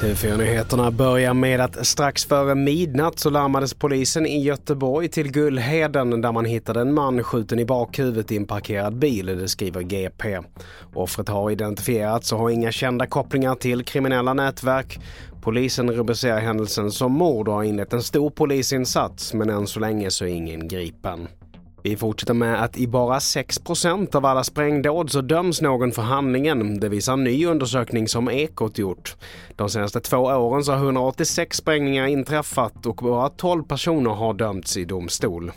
TV4-nyheterna börjar med att strax före midnatt så larmades polisen i Göteborg till Gullheden där man hittade en man skjuten i bakhuvudet i en parkerad bil, det skriver GP. Offret har identifierats och har inga kända kopplingar till kriminella nätverk. Polisen rubricerar händelsen som mord och har inlett en stor polisinsats men än så länge så är ingen gripen. Vi fortsätter med att i bara 6% av alla sprängdåd så döms någon för handlingen. Det visar en ny undersökning som Ekot gjort. De senaste två åren så har 186 sprängningar inträffat och bara 12 personer har dömts i domstol.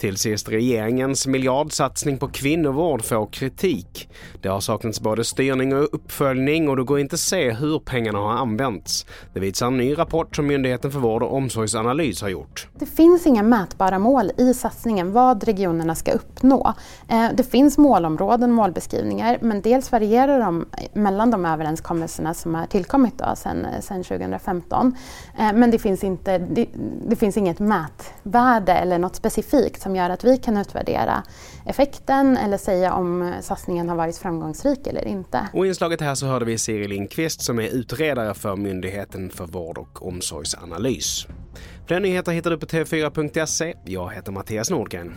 Till sist, regeringens miljardsatsning på kvinnovård får kritik. Det har saknats både styrning och uppföljning och det går inte att se hur pengarna har använts. Det visar en ny rapport som Myndigheten för vård och omsorgsanalys har gjort. Det finns inga mätbara mål i satsningen vad regionerna ska uppnå. Eh, det finns målområden, målbeskrivningar, men dels varierar de mellan de överenskommelserna som har tillkommit då sedan, sedan 2015. Men det finns, inte, det, det finns inget mätvärde eller något specifikt som gör att vi kan utvärdera effekten eller säga om satsningen har varit framgångsrik eller inte. Och i inslaget här så hörde vi Siri Lindqvist som är utredare för Myndigheten för vård och omsorgsanalys. Fler nyheter hittar du på tv4.se. Jag heter Mattias Nordgren.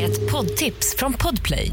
Ett poddtips från Podplay.